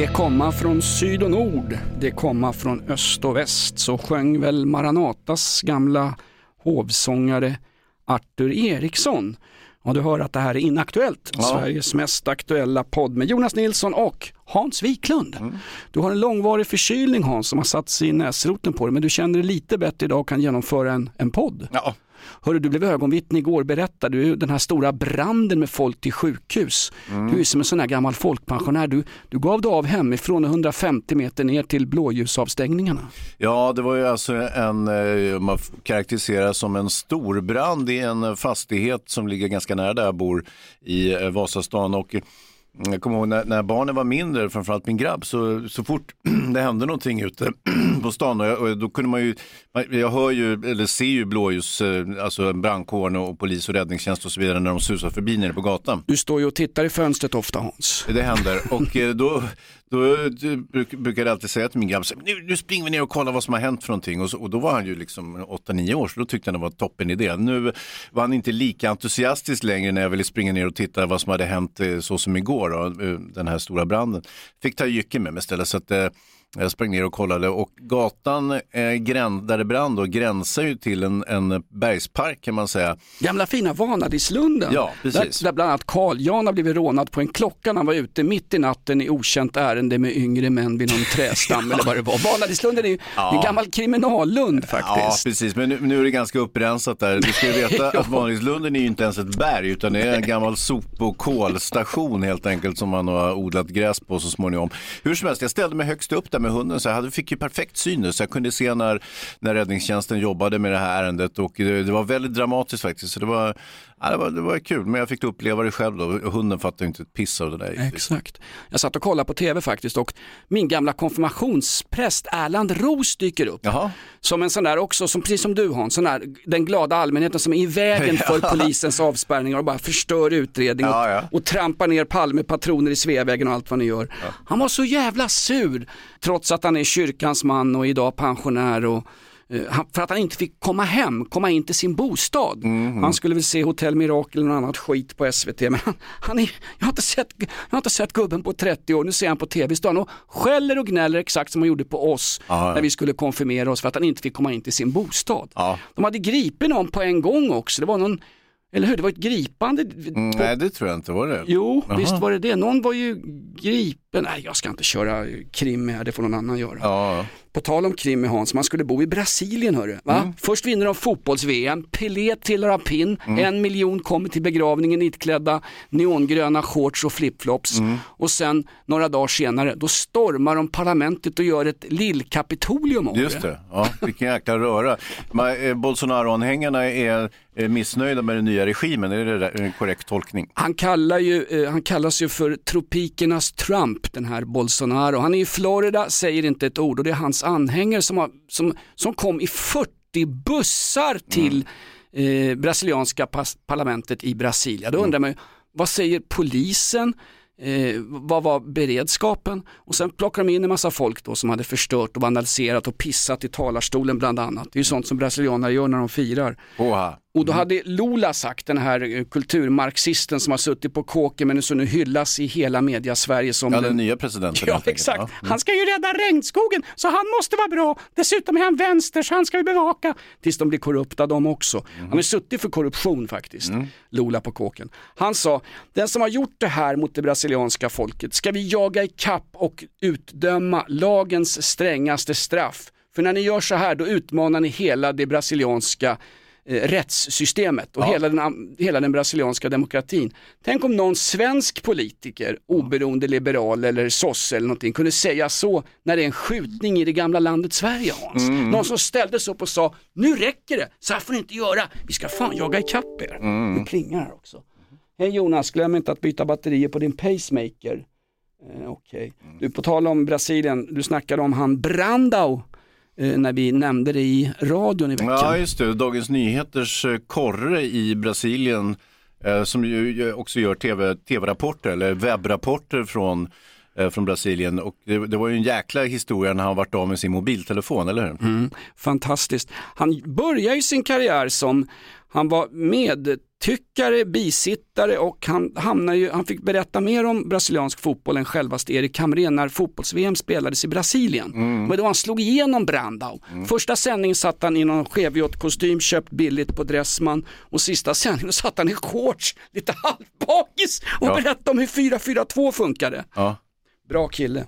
Det komma från syd och nord, det komma från öst och väst, så sjöng väl Maranatas gamla hovsångare Arthur Eriksson. Och du hör att det här är Inaktuellt, Sveriges mest aktuella podd med Jonas Nilsson och Hans Wiklund. Du har en långvarig förkylning Hans som har satt sig i näsroten på dig, men du känner dig lite bättre idag och kan genomföra en, en podd. Ja, Hörru, du blev ögonvittne igår, berättade du den här stora branden med folk till sjukhus. Du är som en sån här gammal folkpensionär, du, du gav dig av hemifrån 150 meter ner till blåljusavstängningarna. ja, det var ju alltså en, eh, man karaktäriserar som en stor brand i en fastighet som ligger ganska nära där jag bor i eh, Vasastan. Och eh, jag kommer ihåg när, när barnen var mindre, framförallt min grabb, så, så fort det hände någonting ute på stan och, jag, och då kunde man ju, jag hör ju, eller ser ju blåljus, eh, alltså brandkåren och polis och räddningstjänst och så vidare när de susar förbi nere på gatan. Du står ju och tittar i fönstret ofta Hans. Det händer och eh, då, du, bruk- brukar jag alltid säga till min grabb, nu, nu springer vi ner och kollar vad som har hänt för någonting. Och, så, och då var han ju liksom 8-9 år, så då tyckte han det var toppen idé. Nu var han inte lika entusiastisk längre när jag ville springa ner och titta vad som hade hänt eh, så som igår, då, eh, den här stora branden. Fick ta jycken med mig istället. Så att, eh, jag sprang ner och kollade och gatan eh, gräns, där det brann då, gränsar ju till en, en bergspark kan man säga. Gamla fina Vanadislunden. Ja, precis. Där, där bland annat Carl Jan har blivit rånad på en klocka när han var ute mitt i natten i okänt ärende med yngre män vid någon trädstam eller vad det var. Vanadislunden är ju Ja. en gammal kriminallund Ja, faktiskt. precis. Men nu, nu är det ganska upprensat där. Du ska ju veta att Vanlingslunden är ju inte ens ett berg utan det är en gammal sop och kolstation helt enkelt som man har odlat gräs på så småningom. Hur som helst, jag ställde mig högst upp där med hunden så jag hade, fick ju perfekt syn så jag kunde se när, när räddningstjänsten jobbade med det här ärendet och det, det var väldigt dramatiskt faktiskt. Så det var, ja, det var, det var kul, men jag fick uppleva det själv då. Hunden fattade inte ett piss av det där. Exakt. Jag satt och kollade på tv faktiskt och min gamla konfirmationspräst Erland Ros dyker upp. Jaha. Som en sån där också, som, precis som du Hans, sån där, den glada allmänheten som är i vägen för polisens avspärrningar och bara förstör utredning och, Ja, ja. och trampar ner Palmepatroner i Sveavägen och allt vad ni gör. Han var så jävla sur, trots att han är kyrkans man och idag pensionär och för att han inte fick komma hem, komma in till sin bostad. Mhm. Han skulle väl se Hotell Mirakel eller något annat skit på SVT. Men han, han är, jag, har inte sett, jag har inte sett gubben på 30 år, nu ser han på tv står han och skäller och gnäller exakt som han gjorde på oss Ja. när vi skulle konfirmera oss för att han inte fick komma in till sin bostad. Ja. De hade gripit någon på en gång också, det var någon, eller hur, det var ett gripande. Mm, nej, det tror jag inte var det. Jo, Jaha. visst var det det. Någon var ju gripen, nej jag ska inte köra krim här, det får någon annan göra. Ja, På tal om krim med Hans, man skulle bo i Brasilien hörru. Va? Mm. Först vinner de fotbolls-VM, Pelé trillar av pinn, Mm. en miljon kommer till begravningen itklädda neongröna shorts och flipflops. Mm. Och sen några dagar senare, då stormar de parlamentet och gör ett lillkapitolium av Just det, ja, vilken jäkla röra. Eh, Bolsonaro-anhängarna är eh, missnöjda med den nya regimen, är det där en korrekt tolkning? Han, kallar ju, eh, han kallas ju för tropikernas Trump, den här Bolsonaro. Han är i Florida, säger inte ett ord och det är hans anhängare som, har, som, som kom i 40 bussar till eh, brasilianska parlamentet i Brasilia. Då undrar man ju, vad säger polisen? Eh, vad var beredskapen? Och sen plockar de in en massa folk då som hade förstört och vandaliserat och pissat i talarstolen bland annat. Det är ju sånt som brasilianare gör när de firar. Oha. Och då hade Lula sagt, den här eh, kulturmarxisten som har suttit på kåken men som nu hyllas i hela media Sverige som Ja, den nya presidenten. Ja exakt, Ja. Mm. han ska ju rädda regnskogen så han måste vara bra. Dessutom är han vänster så han ska vi bevaka. Tills de blir korrupta de också. Han har suttit för korruption faktiskt, Lula på kåken. Han sa, den som har gjort det här mot det brasilianska folket ska vi jaga i kapp och utdöma lagens strängaste straff. För när ni gör så här då utmanar ni hela det brasilianska rättssystemet och hela, den, hela den brasilianska demokratin. Tänk om någon svensk politiker, oberoende liberal eller sosse eller någonting, kunde säga så när det är en skjutning i det gamla landet Sverige Hans. Någon som ställde sig upp och sa, nu räcker det, så här får ni inte göra, vi ska fan jaga ikapp er. Nu plingar här också. Hej Jonas, glöm inte att byta batterier på din pacemaker. Eh, Okej. Du, på tal om Brasilien, du snackade om han Brandao eh, när vi nämnde det i radion i veckan. Ja, just det. Dagens Nyheters eh, korre i Brasilien eh, som ju också gör TV, tv-rapporter eller webbrapporter från, eh, från Brasilien. Och det, det var ju en jäkla historia när han varit av med sin mobiltelefon, eller hur? Mm, fantastiskt. Han började ju sin karriär som, han var medtyckare, bisittare och han, hamnade ju, han fick berätta mer om brasiliansk fotboll än självaste Erik Hamrén när fotbolls-VM spelades i Brasilien. Men då han slog igenom Brandao. Första sändningen satt han i någon skevgjord kostym, köpt billigt på Dressman och sista sändningen satt han i shorts, lite halvbakis och Ja. berättade om hur 4-4-2 funkade. Ja, Bra kille.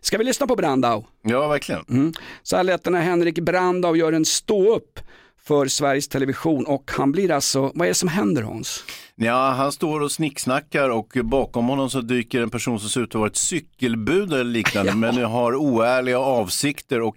Ska vi lyssna på Brandao? ja verkligen. Mm. Så här lät det när Henrik Brandao gör en stå-upp för Sveriges Television och han blir alltså, vad är det som händer Hans? Ja, han står och snicksnackar och bakom honom så dyker en person som ser ut att vara ett cykelbud eller liknande men har oärliga avsikter och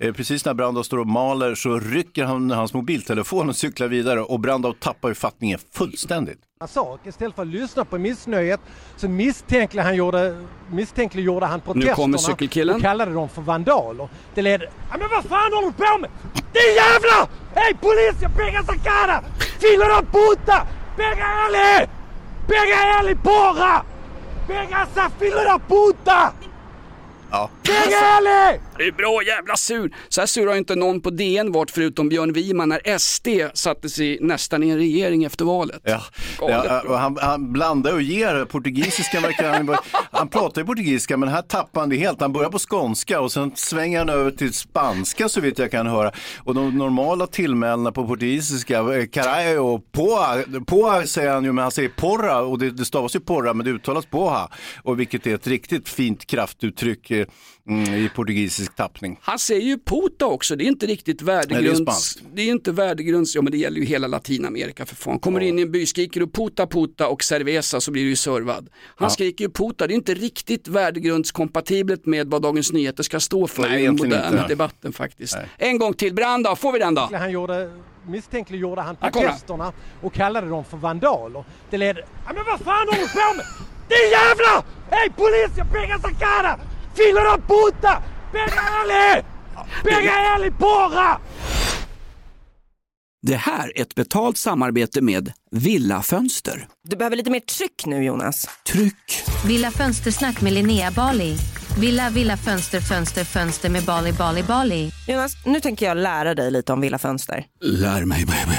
precis när Brandao står och maler så rycker han hans mobiltelefon och cyklar vidare och Brandao tappar ju fattningen fullständigt. sak. Istället för att lyssna på missnöjet så misstänkliggjorde han, gjorde, misstänkliggjorde han protesterna kommer cykelkillen. och kallade dem för vandaler. Det ledde... Ja, men vad fan håller du på med? Din jävla! Hej polis! Jag pega essa cara! Filho da puta! Pega ele! Pega ele porra! Pega essa filho da puta! Ja. Pega ele! Det är bra jävla sur. Så här sur har inte någon på DN varit förutom Björn Wiman när SD satte sig nästan i en regering efter valet. Ja, ja, han, han blandar och ger. Portugisiska verkar han, han pratar ju portugisiska men här tappar han det helt. Han börjar på skånska och sen svänger han över till spanska så vitt jag kan höra. Och de normala tillmälena på portugisiska, eh, carajo, poa, poa säger han ju men han säger porra och det, det stavas ju porra men det uttalas poha. Och vilket är ett riktigt fint kraftuttryck eh, mm, i portugisisk tappning. Han säger ju puta också, det är inte riktigt värdegrunds... spanskt. det är inte värdegrunds... Ja men det gäller ju hela Latinamerika för fan. Kommer du in i en by, skriker du puta puta och cerveza så blir du ju servad. Han skriker ju puta, det är inte riktigt värdegrundskompatibelt med vad Dagens Nyheter ska stå för Nej, i den moderna inte. debatten faktiskt. En gång till, Branda, får vi den då? Han gjorde, misstänkliggjorde han protesterna och kallade dem för vandaler. Det ledde... Ja, men vad fan håller du på med? Din jävla! Hej polis! Jag pega essa Filho da puta! Pega ele! Pega ele porra! Det här är ett betalt samarbete med Villa Fönster. Du behöver lite mer tryck nu Jonas. Tryck! Villa Fönstersnack med Linnea Bali. Villa, villa, fönster, fönster, fönster med Bali, Bali, Bali. Jonas, nu tänker jag lära dig lite om Villa Fönster. Lär mig baby.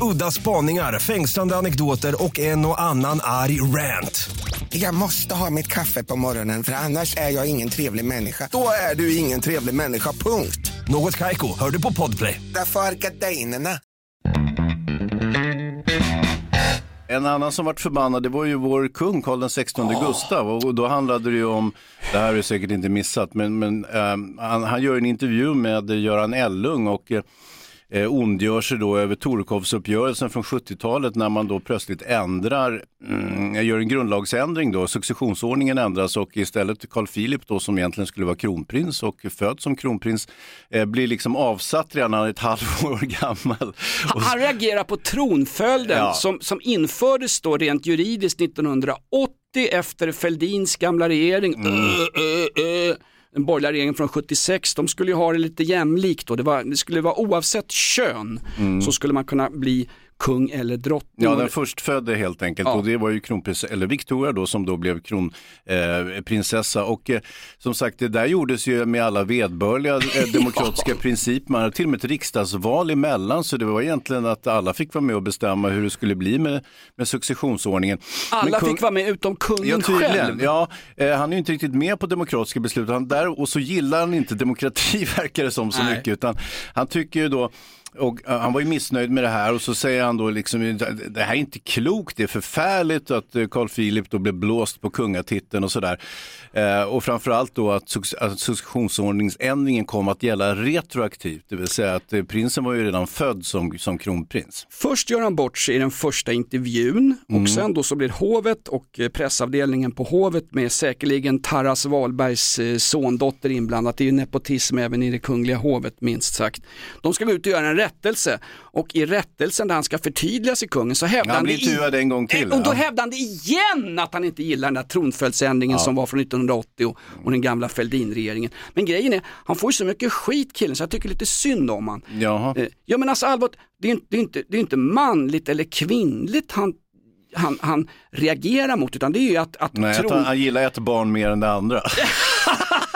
Udda spaningar, fängslande anekdoter och en och annan arg rant. Jag måste ha mitt kaffe på morgonen för annars är jag ingen trevlig människa. Då är du ingen trevlig människa, punkt. Något Kaiko, hör du på Podplay. Därför är gardinerna. En annan som vart förbannad, det var ju vår kung Karl XVI Gustav och då handlade det ju om, det här har du säkert inte missat, men, men ehm, han, han gör en intervju med Göran Ellung och eh, ondgör sig då över Torekovsuppgörelsen från 70-talet när man då plötsligt ändrar, mm, gör en grundlagsändring då, successionsordningen ändras och istället Carl Philip då som egentligen skulle vara kronprins och född som kronprins eh, blir liksom avsatt redan när han är ett halvår gammal. Han, han reagerar på tronföljden Ja. som, som infördes då rent juridiskt 1980 efter Fälldins gamla regering. Mm. Ö, ö, ö. Den borgerliga regeringen från 76, de skulle ju ha det lite jämlikt då. Det, var, det skulle vara oavsett kön så skulle man kunna bli kung eller drottning. Ja, den förstfödde helt enkelt Ja. och det var ju kronprins, eller Victoria då som då blev kronprinsessa. Eh, och eh, som sagt det där gjordes ju med alla vedbörliga eh, demokratiska principer. Man hade till och med ett riksdagsval emellan så det var egentligen att alla fick vara med och bestämma hur det skulle bli med, med successionsordningen. Alla kung- fick vara med utom kungen Ja, tydligen. själv. Ja, eh, han är ju inte riktigt med på demokratiska beslut. Han där, och så gillar han inte demokrati verkar det som så Nej. mycket. Utan han tycker ju då, och eh, han var ju missnöjd med det här och så säger han då liksom, det här är inte klokt, det är förfärligt att eh, Carl Philip då blev blåst på kungatiteln och sådär. Eh, och framförallt då att, suc- att successionsordningsändringen kom att gälla retroaktivt, det vill säga att eh, prinsen var ju redan född som, som kronprins. Först gör han bort sig i den första intervjun Mm. och sen då så blir hovet och pressavdelningen på hovet med säkerligen Taras Wahlbergs sondotter inblandat. Det är ju nepotism även i det kungliga hovet minst sagt. De ska gå ut och göra en rättelse och i rättelsen där han ska förtydliga sig kungen så hävdar Han han, det en gång till, Eh, Och då ja. hävdar han det igen att han inte gillar den där tronföljdsändringen som var från 1980 och, och den gamla Fälldinregeringen. Men grejen är, han får ju så mycket skit killen så jag tycker lite synd om han. Jaha. Eh, Ja men alltså allvarligt, det är, inte, det, är inte, det är inte manligt eller kvinnligt han, han, han reagerar mot utan det är ju att, att Nej, tron... han, han gillar ett barn mer än det andra.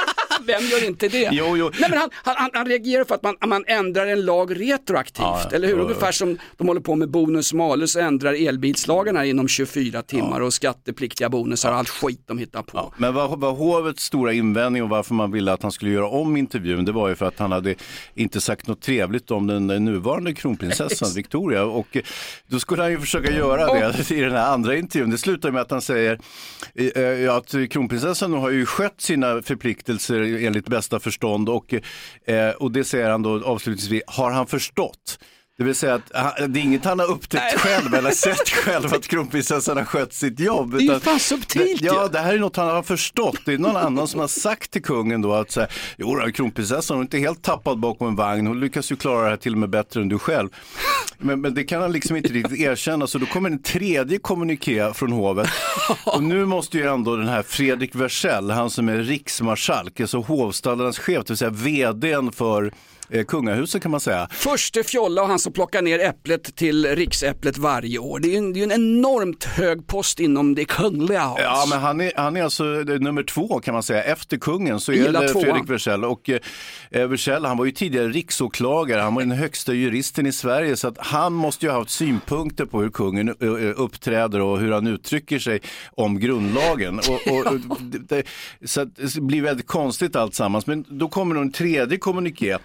Vem gör inte det? Jo, jo. Nej, men han, han, han- reagerar för att man, man ändrar en lag retroaktivt, Ja, eller hur? jo. Ungefär som de håller på med bonus malus och ändrar elbilslagarna inom 24 timmar och skattepliktiga bonusar och allt skit de hittar på. Men vad var hovets stora invändning och varför man ville att han skulle göra om intervjun, det var ju för att han hade inte sagt något trevligt om den nuvarande kronprinsessan Victoria. Och då skulle han ju försöka göra det i den här andra intervjun. Det slutar med att han säger eh, att kronprinsessan har ju skött sina förpliktelser enligt bästa förstånd och, eh, och det säger han då avslutningsvis, har han förstått? Det vill säga att det är inget han har upptäckt själv eller sett själv att kronprinsessan har skött sitt jobb. Det är ju fan subtilt det, Ja, det här är något han har förstått. Det är någon annan som har sagt till kungen då att så här, jo, kronprinsessan hon är inte helt tappad bakom en vagn. Hon lyckas ju klara det här till och med bättre än du själv. Men, men det kan han liksom inte riktigt erkänna. Så då kommer en tredje kommuniké från hovet. Och nu måste ju ändå den här Fredrik Wersäll, han som är riksmarskalk, alltså hovstallarnas chef, det vill säga vdn för eh, kungahuset kan man säga. Förste Fjolla och han som plockar ner äpplet till riksäpplet varje år. Det är ju en, det är en enormt hög post inom det kungliga Hans. Ja, men han är, han är alltså eh, nummer två kan man säga. Efter kungen så är det. Fredrik Wersäll. Och eh, Wersäll, han var ju tidigare riksåklagare. Han var den högsta juristen i Sverige. Så att han måste ju ha haft synpunkter på hur kungen eh, eh, uppträder och hur han uttrycker sig om grundlagen. Och, och, och, det, så det blir väldigt konstigt alltsammans. Men då kommer en tredje kommuniké.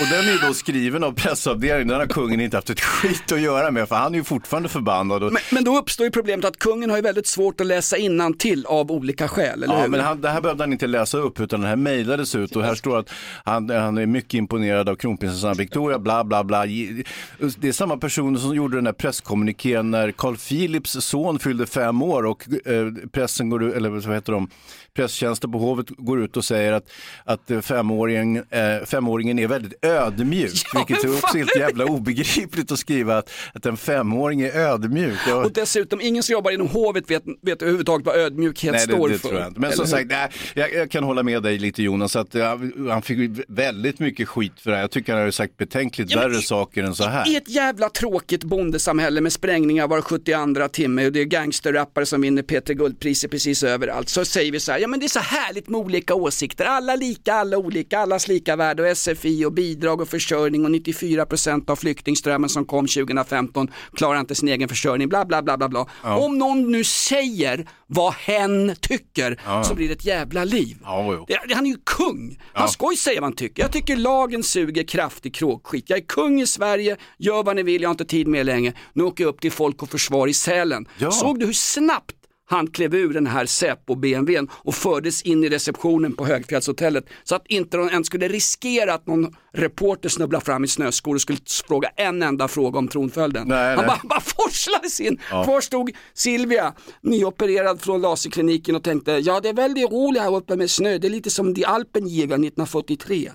Och den är ju då skriven av pressavdelningen. Den har kungen inte haft ett skit att göra med. För han är ju fortfarande förbannad. Och, Men, men då uppstår ju problemet att kungen har ju väldigt svårt att läsa till av olika skäl, eller Ja, hur? men han, det här behövde han inte läsa upp utan det här mejlades ut och här står att han, han är mycket imponerad av kronprinsessan Victoria, bla bla bla. Det är samma personer som gjorde den där presskommunikén när Carl Philips son fyllde fem år och eh, pressen går ut, eller vad heter de, presstjänsten på Hovet går ut och säger att, att eh, femåringen, eh, femåringen är väldigt ödmjuk. Ja, vilket är men också helt jävla obegripligt att skriva att, att en femåring är ödmjuk. Jag, Och dessutom, ingen som jobbar inom hovet vet, vet överhuvudtaget vad ödmjukhet Nej, det, står det för. tror jag inte. Men Eller som hur? sagt, nej, jag, jag kan hålla med dig lite Jonas, att ja, han fick väldigt mycket skit för det här. Jag tycker han har sagt betänkligt Ja, men värre i- saker än så här. I ett jävla tråkigt bondesamhälle med sprängningar var 72 timme och det är gangsterrappare som vinner Peter Guldpriser precis överallt. Så säger vi så här, ja men det är så härligt med olika åsikter. Alla lika, alla olika, allas lika värde och SFI och bidrag och försörjning och 94% av flyktingströmmen som kom 2015 klarar inte sin egen försörjning, bla bla bla bla bla. Om någon nu säger vad hen tycker så blir det ett jävla liv. Ja, Han är ju kung. Han ska ju säga vad han tycker. Jag tycker lagen suger kraftig kråkskit. Jag är kung i Sverige, gör vad ni vill, jag har inte tid med er längre. Nu åker jag upp till Folk och Försvar i Sälen. Ja. Såg du hur snabbt han klev ur den här Säpo-BMWn och fördes in i receptionen på Högfjällshotellet så att inte de ens skulle riskera att någon reporter snubblar fram i snöskor och skulle fråga en enda fråga om tronföljden. Nej, han bara, bara forslades in. Kvar stod Silvia, nyopererad från laserkliniken och tänkte, ja det är väldigt roligt här uppe med snö, det är lite som de Alpenjägaren 1943.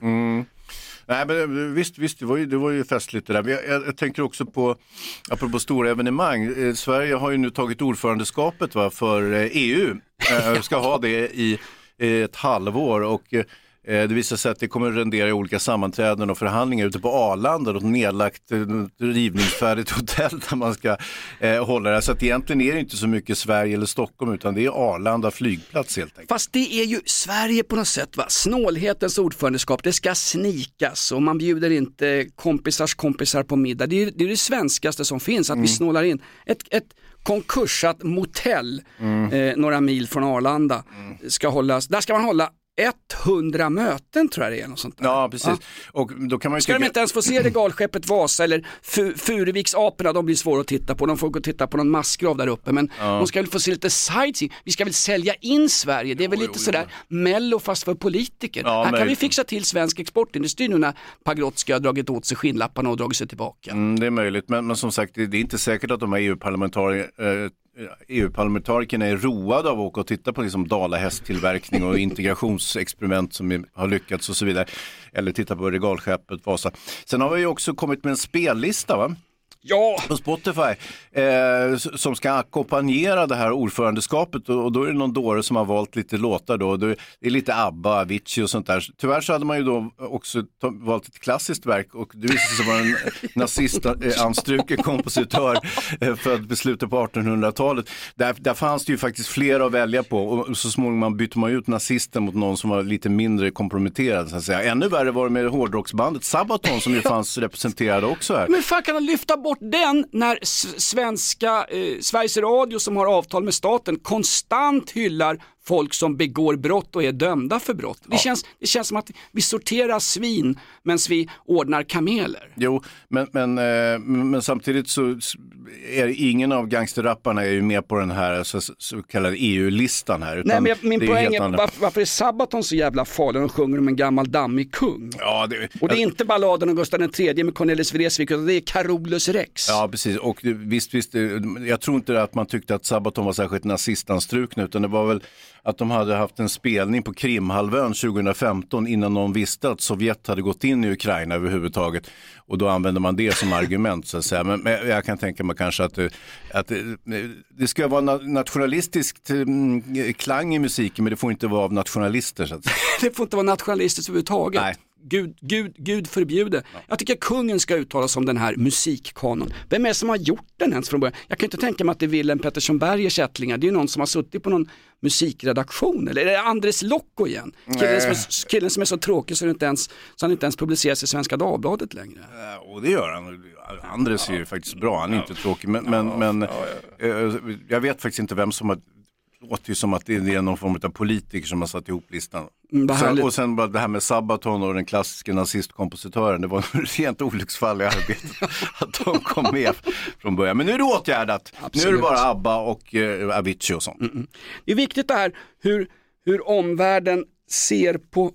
Nej, men eh, visst, visst det, var ju, det var ju festligt det där. Jag, jag, jag tänker också på, apropå stora evenemang, eh, Sverige har ju nu tagit ordförandeskapet va, för eh, EU. Eh, ska ha det i eh, ett halvår och eh, det visar sig att det kommer att rendera i olika sammanträden och förhandlingar ute på Arlanda, ett nedlagt eh, rivningsfärdigt hotell där man ska eh, hålla det. Så att egentligen är det inte så mycket Sverige eller Stockholm utan det är Arlanda flygplats helt enkelt. Fast det är ju Sverige på något sätt va, snålhetens ordförandeskap, det ska snikas och man bjuder inte kompisars kompisar på middag. Det är det, är det svenskaste som finns, att vi snålar in. Ett, ett konkursat motell eh, några mil från Arlanda ska hållas, där ska man hålla 100 möten tror jag det är. Något sånt där. Ja, precis. Och då kan man ju Ska de tycka- inte ens få se regalskeppet Vasa eller Fu- Furuviksaporna, de blir svåra att titta på. De får gå och titta på någon massgrav där uppe. Men de ska väl få se lite sightseeing. Vi ska väl sälja in Sverige. Det är väl lite sådär mello fast för politiker. Ja, Här kan vi fixa till svensk exportindustri nu när Pagrotsky har dragit åt sig skinnlapparna och dragit sig tillbaka. Mm, det är möjligt, men, men som sagt det, är inte säkert att de här EU-parlamentari- eh, EU-parlamentarikerna är roade av att åka och titta på liksom dalahästtillverkning och integrationsexperiment som har lyckats och så vidare. Eller titta på regalskeppet Vasa. Sen har vi också kommit med en spellista va? Ja, på Spotify eh, som ska ackompanjera det här ordförandeskapet och, då är det någon dåre som har valt lite låtar då. Det är lite ABBA, Avicii och sånt där. Tyvärr så hade man ju då också valt ett klassiskt verk och det visade sig vara en nazistanstruken kompositör eh, född i slutet på 1800-talet. Där, där fanns det ju faktiskt flera att välja på och så småningom bytte man ut nazisten mot någon som var lite mindre komprometterad. Så att säga. Ännu värre var det med hårdrocksbandet Sabaton som ju fanns representerade också här. Men fan kan de lyfta bort bort den när svenska, eh, Sveriges Radio som har avtal med staten konstant hyllar folk som begår brott och är dömda för brott. Det, känns, det känns som att vi sorterar svin medan vi ordnar kameler. Jo, men, men, eh, men samtidigt så är ingen av gangsterrapparna är ju med på den här så, så kallade EU-listan här. Nej men jag, min är poäng är varför, varför är Sabaton så jävla farlig och sjunger om en gammal dammig kung? Ja, det, Och det är inte balladen om Gustav III med Cornelis Vreeswijk utan det är Carolus Rex. Ja, precis. Och visst, visst, det- jag tror inte att man tyckte att Sabaton var särskilt nazistanstrukna, utan det var väl att de hade haft en spelning på Krimhalvön 2015 innan någon visste att Sovjet hade gått in i Ukraina överhuvudtaget. Och då använder man det som argument så att säga. Men, men jag kan tänka mig kanske att, det- att det, det ska vara na- nationalistiskt mm, klang i musiken, men det får inte vara av nationalister så att. Det får inte vara nationalistiskt överhuvudtaget. Nej. Gud, Gud, Gud förbjude. Jag tycker kungen ska uttala sig om den här musikkanon. Vem är det som har gjort den ens från början? Jag kan inte tänka mig att det är Wilhelm Pettersson Bergers ättlingar. Det är ju någon som har suttit på någon musikredaktion. Eller är det Andres Lokko igen? Killen som, är, killen som är så tråkig så, inte ens, så han inte ens publiceras i Svenska Dagbladet längre. Och det gör han. Andres är ju faktiskt bra, han är inte tråkig. Men, men, men eh, jag vet faktiskt inte vem som har låter ju som att det är någon form av politiker som har satt ihop listan. Mm, sen, och sen bara det här med Sabaton och den klassiska nazistkompositören, det var ett rent olycksfall i arbetet att de kom med från början. Men nu är det åtgärdat. Nu är Absolut. det bara ABBA och eh, Avicii och sånt. Det är viktigt det här hur, hur omvärlden ser på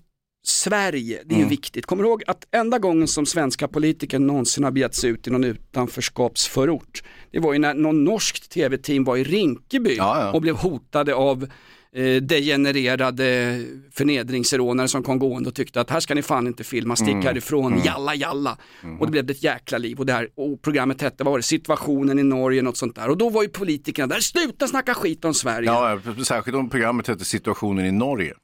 Sverige, det är Mm. viktigt. Kommer du ihåg att enda gången som svenska politiker någonsin har begett sig ut i någon utanförskapsförort, det var ju när någon norskt tv-team var i Rinkeby och blev hotade av eh, degenererade förnedringsrånare som kom gående och tyckte att här ska ni fan inte filma, stick Mm. härifrån, Mm. jalla jalla. Och det blev ett jäkla liv och, det här, och programmet hette, vad var det, situationen i Norge, något sånt där. Och då var ju politikerna där, sluta snacka skit om Sverige. Ja, särskilt om programmet hette Situationen i Norge.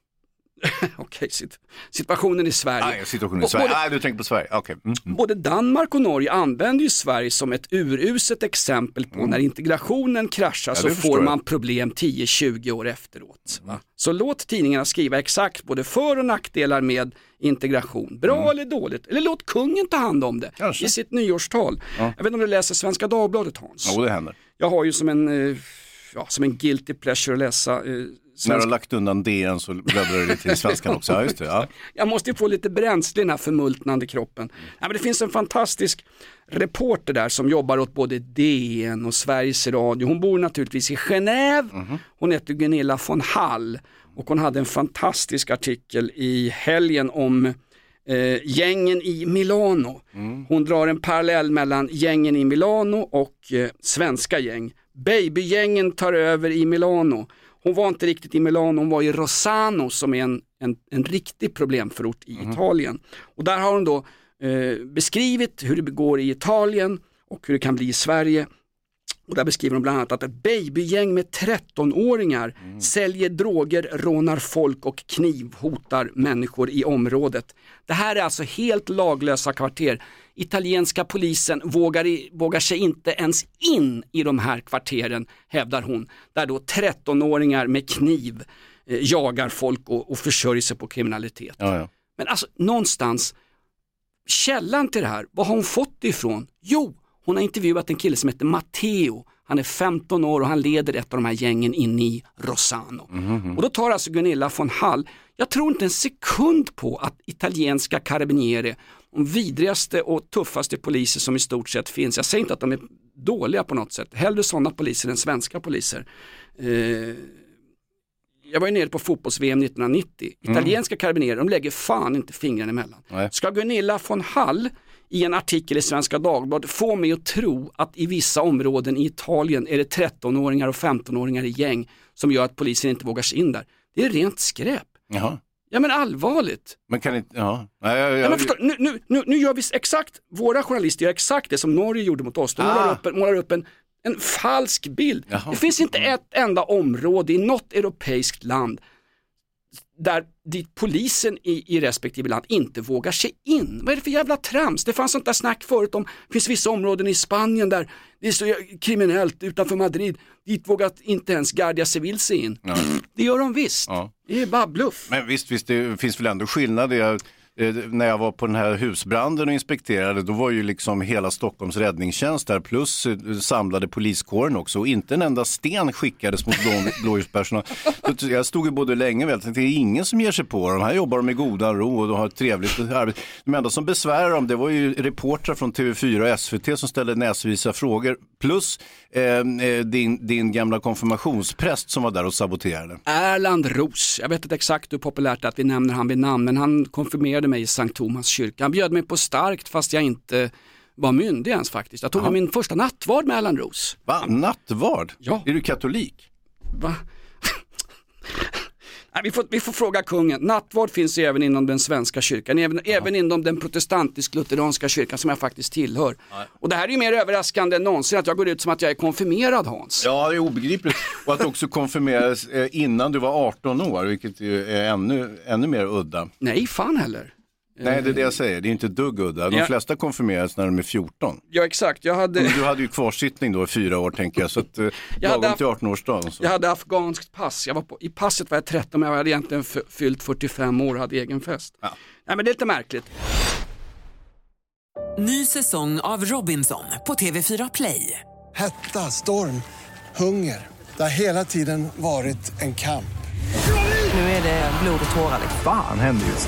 Okej, sit- situationen i Sverige. Nej, situationen i Sverige. både- Nej, du tänker på Sverige. Okej. Mm. mm. Både Danmark och Norge använder ju Sverige som ett uruset exempel på när integrationen kraschar Mm. Ja, så får förstår jag. man problem 10-20 år efteråt. Va? Så låt tidningarna skriva exakt både för och nackdelar med integration. Bra Mm. eller dåligt, eller låt kungen ta hand om det i sitt nyårstal. Ja. Jag vet inte om du läser Svenska Dagbladet Hans? Jo, det händer. Jag har ju som en, eh, ja, som en guilty pleasure att läsa eh, När du har lagt undan DN så bläddrar du lite i svenskan också. Ja, just det. Ja. Jag måste ju få lite bränsle i den här förmultnande kroppen. Ja, men det finns en fantastisk reporter där som jobbar åt både DN och Sveriges Radio. Hon bor naturligtvis i Genève. Hon heter Gunilla von Hall och hon hade en fantastisk artikel i helgen om eh, gängen i Milano. Hon drar en parallell mellan gängen i Milano och eh, svenska gäng. Babygängen tar över i Milano. Hon var inte riktigt i Milano, hon var i Rossano som är en, en, en riktig problemförort i Italien. Och där har hon då eh, beskrivit hur det går i Italien och hur det kan bli i Sverige. Och där beskriver de bland annat att ett babygäng med 13-åringar säljer droger, rånar folk och knivhotar människor i området. Det här är alltså helt laglösa kvarter. Italienska polisen vågar, i, vågar sig inte ens in i de här kvarteren, hävdar hon. Där då 13-åringar med kniv eh, jagar folk och, och försörjer sig på kriminalitet. Ja, ja. Men alltså någonstans, källan till det här, vad har hon fått det ifrån? Jo, hon har intervjuat en kille som heter Matteo. Han är 15 år och han leder ett av de här gängen in i Rossano. Och då tar alltså Gunilla von Hall, jag tror inte en sekund på att italienska carabinieri, de vidrigaste och tuffaste poliser som i stort sett finns, jag säger inte att de är dåliga på något sätt, hellre sådana poliser än svenska poliser. Eh, jag var ju nere på fotbolls-VM 1990. Italienska karabinerer, de lägger fan inte fingrarna emellan. Nej. Ska Gunilla von Hall i en artikel i Svenska Dagbladet få mig att tro att i vissa områden i Italien är det 13-åringar och 15-åringar i gäng som gör att polisen inte vågar sig in där. Det är rent skräp. Jaha. Ja men allvarligt. Men kan inte, ja. Nej, jag, Ja, jag, men förstår, nu, nu, nu, nu gör vi exakt, våra journalister gör exakt det som Norge gjorde mot oss. De målar Ah. upp, en- målar upp en, en falsk bild. Jaha. Det finns inte ett enda område i något europeiskt land där dit polisen i, i respektive land inte vågar sig in. Vad är det för jävla trams? Det fanns sånt där snack förut om, det finns vissa områden i Spanien där det är så kriminellt utanför Madrid, dit vågar inte ens Guardia Civil sig in. Det gör de visst. Ja. Det är bara bluff. Men visst, visst, det finns väl ändå skillnader. Eh, när jag var på den här husbranden och inspekterade, då var ju liksom hela Stockholms räddningstjänst där plus eh, samlade poliskåren också och inte en enda sten skickades mot blå, blåljuspersonal. Jag stod ju både länge och väl, tänkte det är ingen som ger sig på dem. Här jobbar de i goda ro och de har ett trevligt arbete. De enda som besvärar dem, det var ju reportrar från TV4 och SVT som ställde näsvisa frågor. Plus eh, eh, din, din gamla konfirmationspräst som var där och saboterade. Erland Ros, jag vet inte exakt hur populärt det är att vi nämner han vid namn, men han konfirmerade mig i Sankt Thomas kyrka. Han bjöd mig på starkt fast jag inte var myndig ens faktiskt. Jag tog min första nattvard med Erland Ros. Va? Nattvard? Ja. Är du katolik? Va? Nej, vi, får, vi får fråga kungen. Nattvard finns även inom den svenska kyrkan, även, även inom den protestantisk-lutheranska kyrkan som jag faktiskt tillhör. Och det här är ju mer överraskande än någonsin att jag går ut som att jag är konfirmerad Hans. Ja, det är obegripligt. Och att du också konfirmerades eh, innan du var 18 år, vilket är ännu, ännu mer udda. Nej, fan heller. Nej, det är det jag säger. Det är inte dugg udda. De Ja. flesta konfirmeras när de är 14. Ja, exakt. Jag hade... Men Du hade ju kvarsittning då i fyra år tänker jag, så att, eh, Jag hade lagom haft- till 18-årsdagen. Så. Jag hade afghanskt pass, jag var på, i passet var jag 13 men jag hade egentligen fyllt 45 år och hade egen fest. Nej men det är lite märkligt. Ny säsong av Robinson på TV4 Play. Hetta, storm, hunger. Det har hela tiden varit en kamp. Nu är det blod och tårar. Fan händer just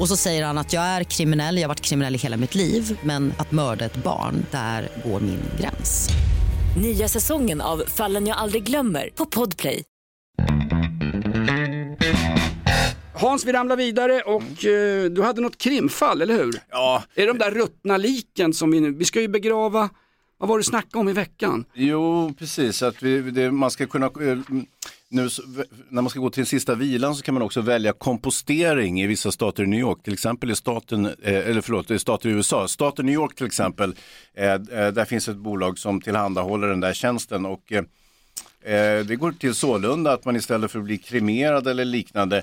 Och så säger han att jag är kriminell, jag har varit kriminell i hela mitt liv men att mörda ett barn, där går min gräns. Nya säsongen av Fallen jag aldrig glömmer på Podplay. Hans, vi ramlar vidare och eh, du hade något krimfall, eller hur? Ja. Är det de där ruttna liken som vi nu, vi ska ju begrava, vad var det du snackade om i veckan? Jo, precis. Att vi, det, man ska kunna, eh, nu, när man ska gå till den sista vilan så kan man också välja kompostering i vissa stater i New York. Till exempel i staten, eh, eller förlåt, i stater i USA. Staten New York till exempel, eh, eh, där finns ett bolag som tillhandahåller den där tjänsten. Och, det går till sålunda att man istället för att bli kremerad eller liknande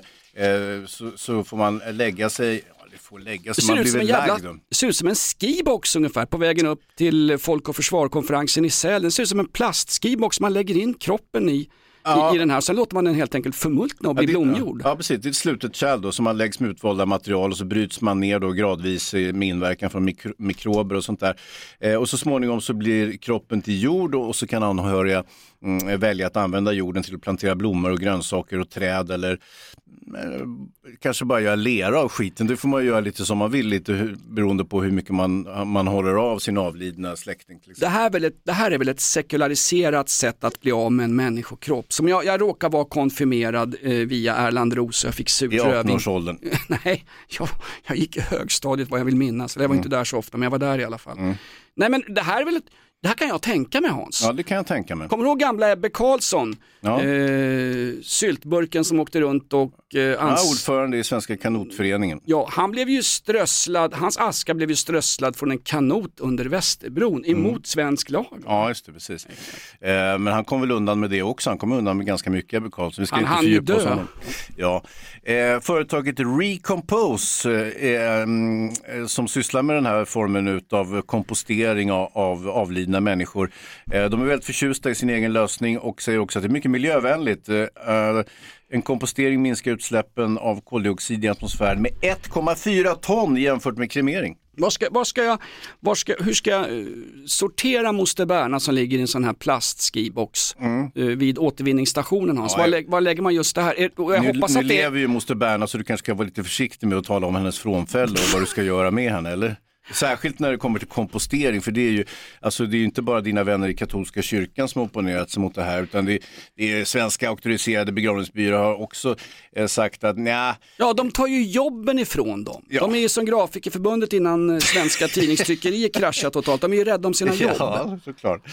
så, får man lägga sig, får lägga sig, man ser, ut som blir en väl jävla, lagd. det ser ut som en skibox ungefär på vägen upp till Folk och Försvar-konferensen i Sälen. Det ser ut som en plastskibox man lägger in kroppen i, Ja. i, i den här. Sen låter man den helt enkelt förmultna och bli det- blomgjord. Ja, precis. Det är ett slutet kärl då som man läggs med utvalda material och så bryts man ner då gradvis med inverkan från mikro mikrober och sånt där. Eh, och så småningom så blir kroppen till jord och, och så kan anhöriga mm, välja att använda jorden till att plantera blommor och grönsaker och träd eller eh, kanske bara göra lera av skiten. Det får man göra lite som man vill, lite hur, beroende på hur mycket man, man håller av sin avlidna släkting. Det här, är väl ett, det här är väl ett sekulariserat sätt att bli av med en människokropp. Som jag, jag råkar vara konfirmerad eh, via Erland Ros och jag fick I surrövning. 18-årsåldern. Nej, jag, jag gick i högstadiet vad jag vill minnas. Jag var Mm. inte där så ofta men jag var där i alla fall. Nej men det här är väl ett, det här kan jag tänka mig Hans. Ja, det kan jag tänka mig. Kommer du ihåg gamla Ebbe Carlsson? Ja. Eh, syltburken som åkte runt och eh, Ja, ans- ordförande i Svenska kanotföreningen. Ja, han blev ju strösslad, hans aska blev ju strösslad från en kanot under Västerbron Mm. emot svensk lag. Ja, just det, precis. Eh, men han kom väl undan med det också. Han kom undan med ganska mycket, Ebbe Carlsson. Vi ska Han inte hann ju oss dö. honom. Ja. Eh, företaget Recompose, eh, mm, eh, som sysslar med den här formen av kompostering av, av avlidna människor. Eh, de är väldigt förtjusta i sin egen lösning och säger också att det är mycket miljövänligt. En kompostering minskar utsläppen av koldioxid i atmosfären med 1,4 ton jämfört med kremering. Vad ska, vad ska jag, var ska, hur ska jag eh, sortera moster Berna som ligger i en sån här plastskibox eh, vid återvinningsstationen Hans? Mm. Ja, var, lä, var lägger man just det här? Jag nu hoppas nu att det lever ju moster Berna så du kanske ska vara lite försiktig med att tala om hennes frånfälle och vad du ska göra med henne, eller? Särskilt när det kommer till kompostering, för det är ju, alltså det är ju inte bara dina vänner i katolska kyrkan som har opponerat sig mot det här, utan det, det är svenska auktoriserade begravningsbyråer har också eh, sagt att nja, Ja, de tar ju jobben ifrån dem. De är ju som Grafikerförbundet innan eh, svenska tidningstryckerier kraschat totalt. De är ju rädda om sina jobb. Ja, såklart.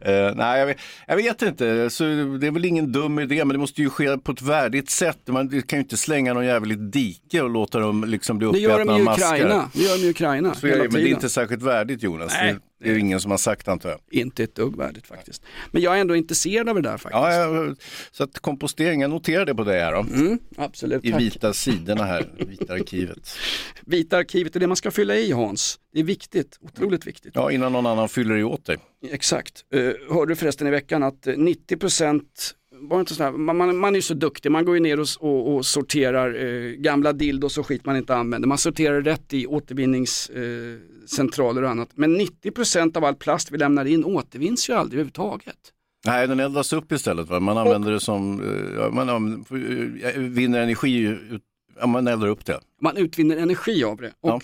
Eh, nej, jag vet, jag vet inte. Så det är väl ingen dum idé, men det måste ju ske på ett värdigt sätt. Man det kan ju inte slänga någon ett dike och låta dem liksom bli Det gör uppätna de ju av i Ukraina. maskar. Det gör de i Ukraina. Så är hela men det är tiden. inte särskilt värdigt Jonas. Nej. Det, är ingen som har sagt antar jag. Inte ett dugg värdigt faktiskt. Men jag är ändå intresserad av det där faktiskt. Ja, ja, så att kompostering, jag noterar det på det här då. Mm, absolut, I tack. vita sidorna här, vita arkivet. Vita arkivet är det man ska fylla i Hans. Det är viktigt, otroligt viktigt. Ja, innan någon annan fyller i åt dig. Exakt. Uh, hörde du förresten i veckan att eh, 90 procent var inte sådär, man, man, man är ju så duktig, man går ju ner och, och, och sorterar eh, gamla dildos och skit man inte använder. Man sorterar rätt i återvinningscentraler eh, och annat. Men 90 procent av all plast vi lämnar in återvinns ju aldrig överhuvudtaget. Nej, den eldas upp istället. Va? Man använder det som, eh, ja, man eh, vinner energi, ja, man eldar upp det. Man utvinner energi av det. Och det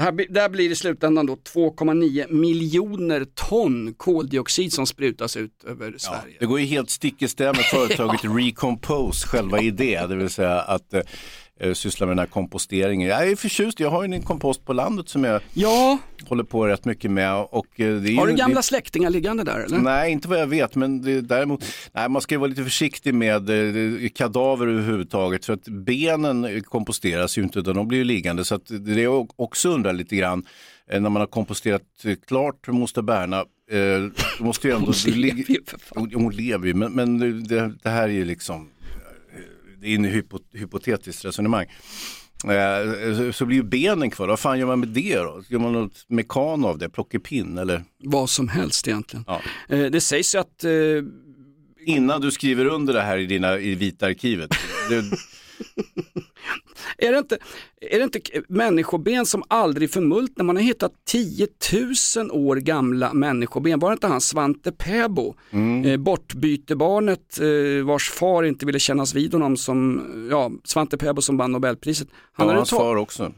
här, där blir i slutändan då 2,9 miljoner ton koldioxid som sprutas ut över Sverige. Det går ju helt stick i stäv med företaget Recompose, själva idé, det vill säga att eh, eh, syssla med den här komposteringen. Jag är förtjust, jag har ju en kompost på landet som jag ja. håller på rätt mycket med. Och, eh, det är Har ju, du gamla det, släktingar liggande där eller? Nej, inte vad jag vet, men det, däremot, nej, man ska ju vara lite försiktig med eh, kadaver överhuvudtaget, för att benen komposteras ju inte, utan de blir ju liggande. Så att det är jag också undrar lite grann, eh, när man har komposterat klart moster Berna, eh, måste ju ändå... Hon lever ju för Hon, hon lever ju, men, men det, det här är ju liksom, det är en hypo, hypotetiskt resonemang. Eh, så- blir ju benen kvar, vad fan gör man med det då? Gör man något mekan av det, plockepinn eller? Vad som helst egentligen. Ja. Eh, det sägs ju att eh, Innan du skriver under det här i dina i vita arkivet. Det, Är det, inte, är det inte människoben som aldrig förmultnar? Man har hittat 10 000 år gamla människoben. Var det inte han Svante Pääbo, Mm. eh, bortbytebarnet eh, vars far inte ville kännas vid honom som, ja, Svante Pääbo som vann Nobelpriset. Han ja, hans far också.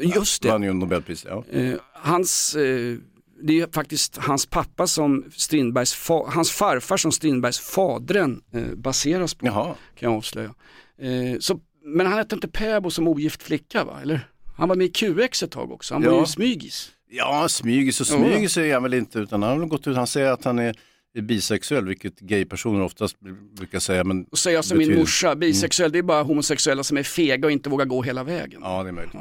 Just det. Vann ju Nobelpris. Ja. Eh, hans, eh, det är faktiskt hans pappa som Strindbergs, fa, hans farfar som Strindbergs fadren eh, baseras på. Jaha. Kan jag avslöja. Eh, så, men han hette inte Pääbo som ogift flicka va? Eller? Han var med i QX ett tag också, han var Ja. ju smygis. Ja, smygis och Ja. smygis är han väl inte utan han har gått ut, han säger att han är är bisexuell, vilket gaypersoner oftast brukar säga. Men Och säga som min betyder- morsa, bisexuell det är bara homosexuella som är fega och inte vågar gå hela vägen. Ja, det är möjligt.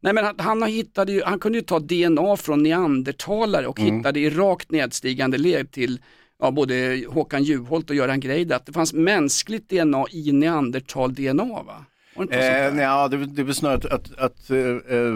Nej men han, han, hittade ju, han kunde ju ta DNA från neandertalare och Mm. hittade i rakt nedstigande led till ja, både Håkan Juholt och Göran Greider att det fanns mänskligt DNA i neandertal-DNA va? Det? Eh, ja, det, det är väl snarare att, att, att eh, eh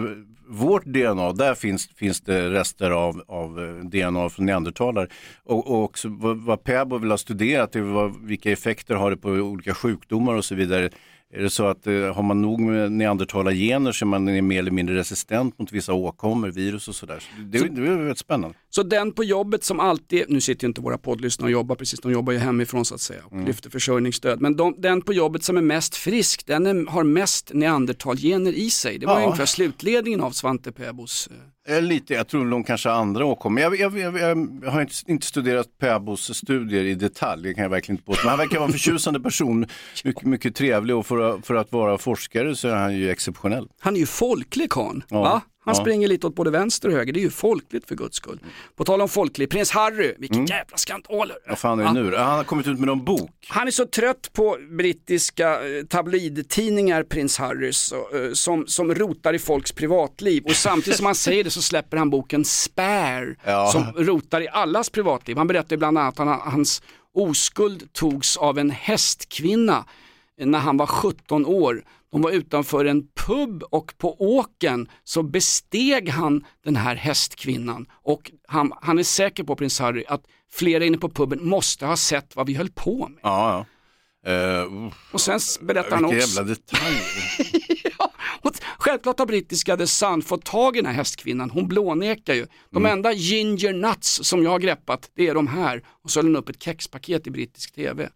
vårt DNA, där finns, finns det rester av, av eh, DNA från neandertalare. Och, och också vad, vad Pääbo vill ha studerat, det vad, vilka effekter har det på olika sjukdomar och så vidare. Är det så att eh, har man nog med neandertalargener så är man mer eller mindre resistent mot vissa åkommor, virus och sådär. Så det, Så- det är väldigt spännande. Så den på jobbet som alltid, nu sitter ju inte våra poddlyssnare och jobbar precis, de jobbar ju hemifrån så att säga och Mm. lyfter försörjningsstöd. Men de, den på jobbet som är mest frisk, den är, har mest neandertalgener i sig. Det var Ja. ungefär slutledningen av Svante Pääbos Eh, Lite, jag tror de kanske har andra åkommor. Jag, jag, jag, jag har inte, inte studerat Pääbos studier i detalj, det kan jag verkligen inte påstå. Men han verkar vara en förtjusande person, mycket, mycket trevlig och för, att- för att vara forskare så är han ju exceptionell. Han är ju folklig karln, Ja, va? Han ja. springer lite åt både vänster och höger, det är ju folkligt för guds skull. På tal om folklig, prins Harry, vilka Mm. jävla skandaler. Vad fan är det nu? Han har kommit ut med någon bok. Han är så trött på brittiska eh, tabloidtidningar, prins Harry, eh, som, som rotar i folks privatliv. Och samtidigt som han säger det så släpper han boken Spare, Ja. som rotar i allas privatliv. Han berättar bland annat att han, hans oskuld togs av en hästkvinna när han var 17 år. De var utanför en pub och på åken så besteg han den här hästkvinnan och han, han är säker på prins Harry att flera inne på puben måste ha sett vad vi höll på med. Ja, ja. Uff. Och sen berättar han också, jävla detaljer. och självklart har brittiska The Sun fått tag i den här hästkvinnan, hon blånekar ju. De Mm. enda ginger nuts som jag har greppat, det är de här. Och så höll hon upp ett kexpaket i brittisk tv.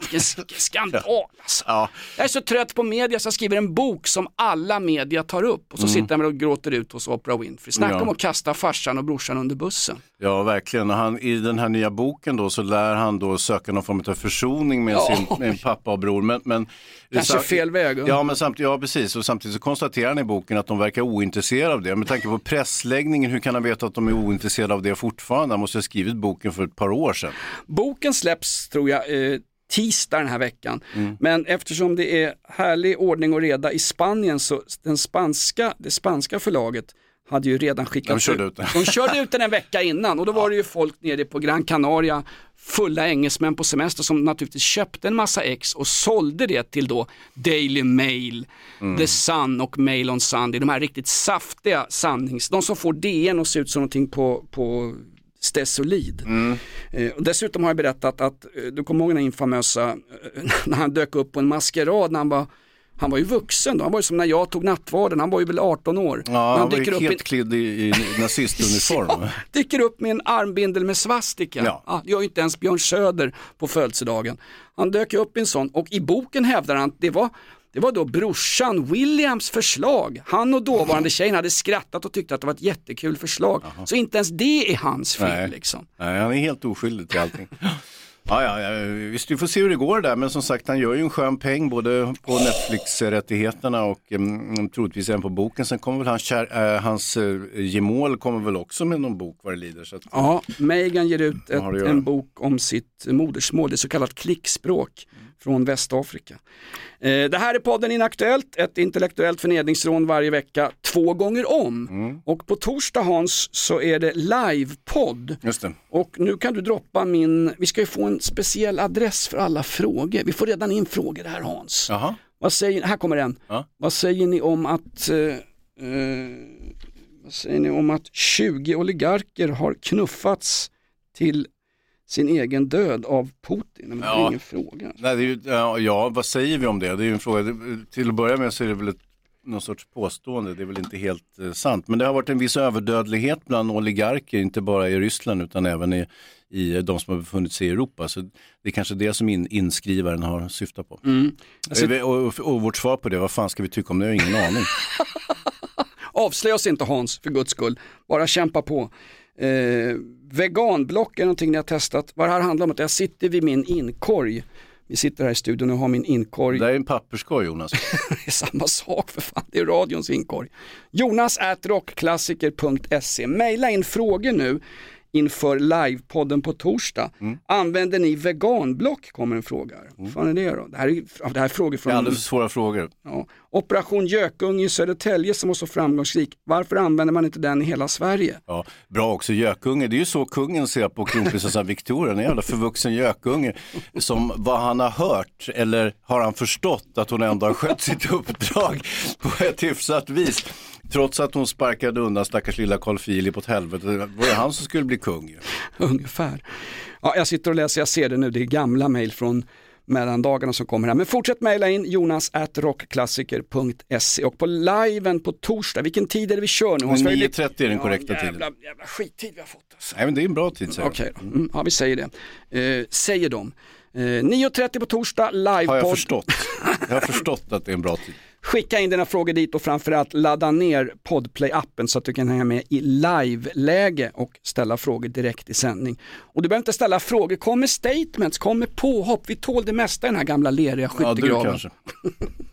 Vilken sk- skandal alltså. Ja. Jag är så trött på media så jag skriver en bok som alla media tar upp och så Mm. sitter han och gråter ut hos Oprah Winfrey. Snacka Ja. om att kasta farsan och brorsan under bussen. Ja, verkligen. Och han, I den här nya boken då så lär han då söka någon form av försoning med Ja. sin med pappa och bror. Men, men, Kanske fel väg. Ja, men samtidigt, ja, precis. Och samtidigt så konstaterar han i boken att de verkar ointresserade av det. Med tanke på pressläggningen, hur kan han veta att de är ointresserade av det fortfarande? Han måste ha skrivit boken för ett par år sedan. Boken släpps tror jag eh, tisdag den här veckan. Mm. Men eftersom det är härlig ordning och reda i Spanien så den spanska, det spanska förlaget hade ju redan skickat De körde ut den. De körde ut den en vecka innan och då var det ju folk nere på Gran Canaria, fulla engelsmän på semester som naturligtvis köpte en massa ex och sålde det till då Daily Mail, Mm. The Sun och Mail on Sunday, de här riktigt saftiga sannings, de som får DN att se ut som någonting på, på Stesolid. Mm. Eh, dessutom har jag berättat att, eh, du kommer ihåg den här infamösa, eh, när han dök upp på en maskerad när han var han var ju vuxen då, han var ju som när jag tog nattvarden, han var ju väl 18 år. Ja, han var dyker ju upp i- helt klädd i, i nazistuniform. Ja, dyker upp med en armbindel med svastika. Ja. Ja. det gör ju inte ens Björn Söder på födelsedagen. Han dök upp i en sån och i boken hävdar han att det var det var då brorsan Williams förslag. Han och dåvarande tjejen hade skrattat och tyckte att det var ett jättekul förslag. Så inte ens det är hans fel Nej. liksom. Nej, han är helt oskyldig till allting. Ja, ja, ja, visst vi får se hur det går där, men som sagt han gör ju en skön peng både på Netflix-rättigheterna och mm, troligtvis även på boken. Sen kommer väl hans, kär, äh, hans äh, gemål kommer väl också med någon bok vad det lider. Så att, Ja, Megan ger ut ett, en bok om sitt modersmål, det så kallat klickspråk från Västafrika. Eh, det här är podden Inaktuellt, ett intellektuellt förnedringsrån varje vecka, två gånger om. Mm. Och på torsdag Hans så är det livepodd. Och nu kan du droppa min, vi ska ju få en speciell adress för alla frågor. Vi får redan in frågor här Hans. Jaha. Vad säger, här kommer en. Ja. Vad säger ni om att eh, eh, vad säger ni om att 20 oligarker har knuffats till sin egen död av Putin? Men det är Ja. ingen fråga. Nej, ju, ja, ja, vad säger vi om det? Det är ju en fråga. Till att börja med så är det väl ett, någon sorts påstående. Det är väl inte helt eh, sant. Men det har varit en viss överdödlighet bland oligarker, inte bara i Ryssland utan även i, i de som har befunnit sig i Europa. Så det är kanske det som in, inskrivaren har syftat på. Mm. Alltså- Och, och, och vårt svar på det, vad fan ska vi tycka om det? Jag har ingen aning. Avslöja oss inte Hans, för guds skull. Bara kämpa på. Eh, veganblock är någonting ni har testat. Vad det här handlar om att jag sitter vid min inkorg. Vi sitter här i studion och har min inkorg. Det är en papperskorg Jonas. det är samma sak för fan, det är radions inkorg. Jonas at rockklassiker.se. Maila in frågor nu inför livepodden på torsdag. Mm. Använder ni veganblock? Kommer en fråga. Vad fan är det då? Det här är, det här är frågor Det är från alldeles för svåra frågor. Ja. Operation Gökunge i Södertälje som var så framgångsrik. Varför använder man inte den i hela Sverige? Ja, bra också gökunge. Det är ju så kungen ser på kronprinsessan Victoria, en jävla förvuxen gökunge. Som vad han har hört, eller har han förstått att hon ändå har skött sitt uppdrag på ett hyfsat vis. Trots att hon sparkade undan stackars lilla Carl Philip åt helvete. Det var ju han som skulle bli kung. Ungefär. Ja, jag sitter och läser, jag ser det nu, det är gamla mejl från mellandagarna som kommer här. Men fortsätt mejla in jonas at rockklassiker.se och på liven på torsdag, vilken tid är det vi kör nu? Hans? Vi har ju 9.30 är den korrekta ja, tiden. jävla, jävla skittid vi har fått. Alltså. Nej men det är en bra tid säger. Okej, då. mm, ja vi säger det. Eh, säger de. Eh, 9.30 på torsdag, livepodd. Har jag förstått? Jag har förstått att det är en bra tid. Skicka in dina frågor dit och framförallt ladda ner Podplay-appen så att du kan hänga med i live-läge och ställa frågor direkt i sändning. Och du behöver inte ställa frågor, kom med statements, kom med påhopp, vi tål det mesta i den här gamla leriga Ja, du skyttegraven. kanske.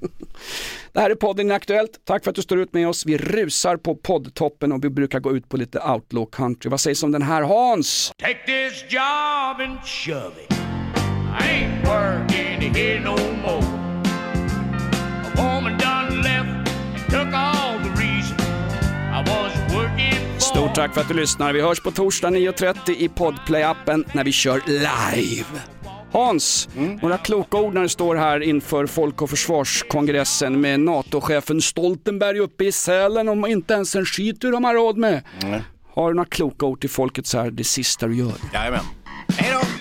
det här är podden Aktuellt, tack för att du står ut med oss. Vi rusar på poddtoppen och vi brukar gå ut på lite outlaw country. Vad sägs om den här Hans? Take this job and shove it. I ain't working here no more. Stort tack för att du lyssnar. Vi hörs på torsdag 9.30 i Podplay-appen när vi kör live. Hans, några kloka ord när du står här inför Folk och Försvarskongressen med NATO-chefen Stoltenberg uppe i Sälen om inte ens en skit ur de har råd med. Nej. Har du några kloka ord till folket så här det sista du gör? Jajamän. Hej då!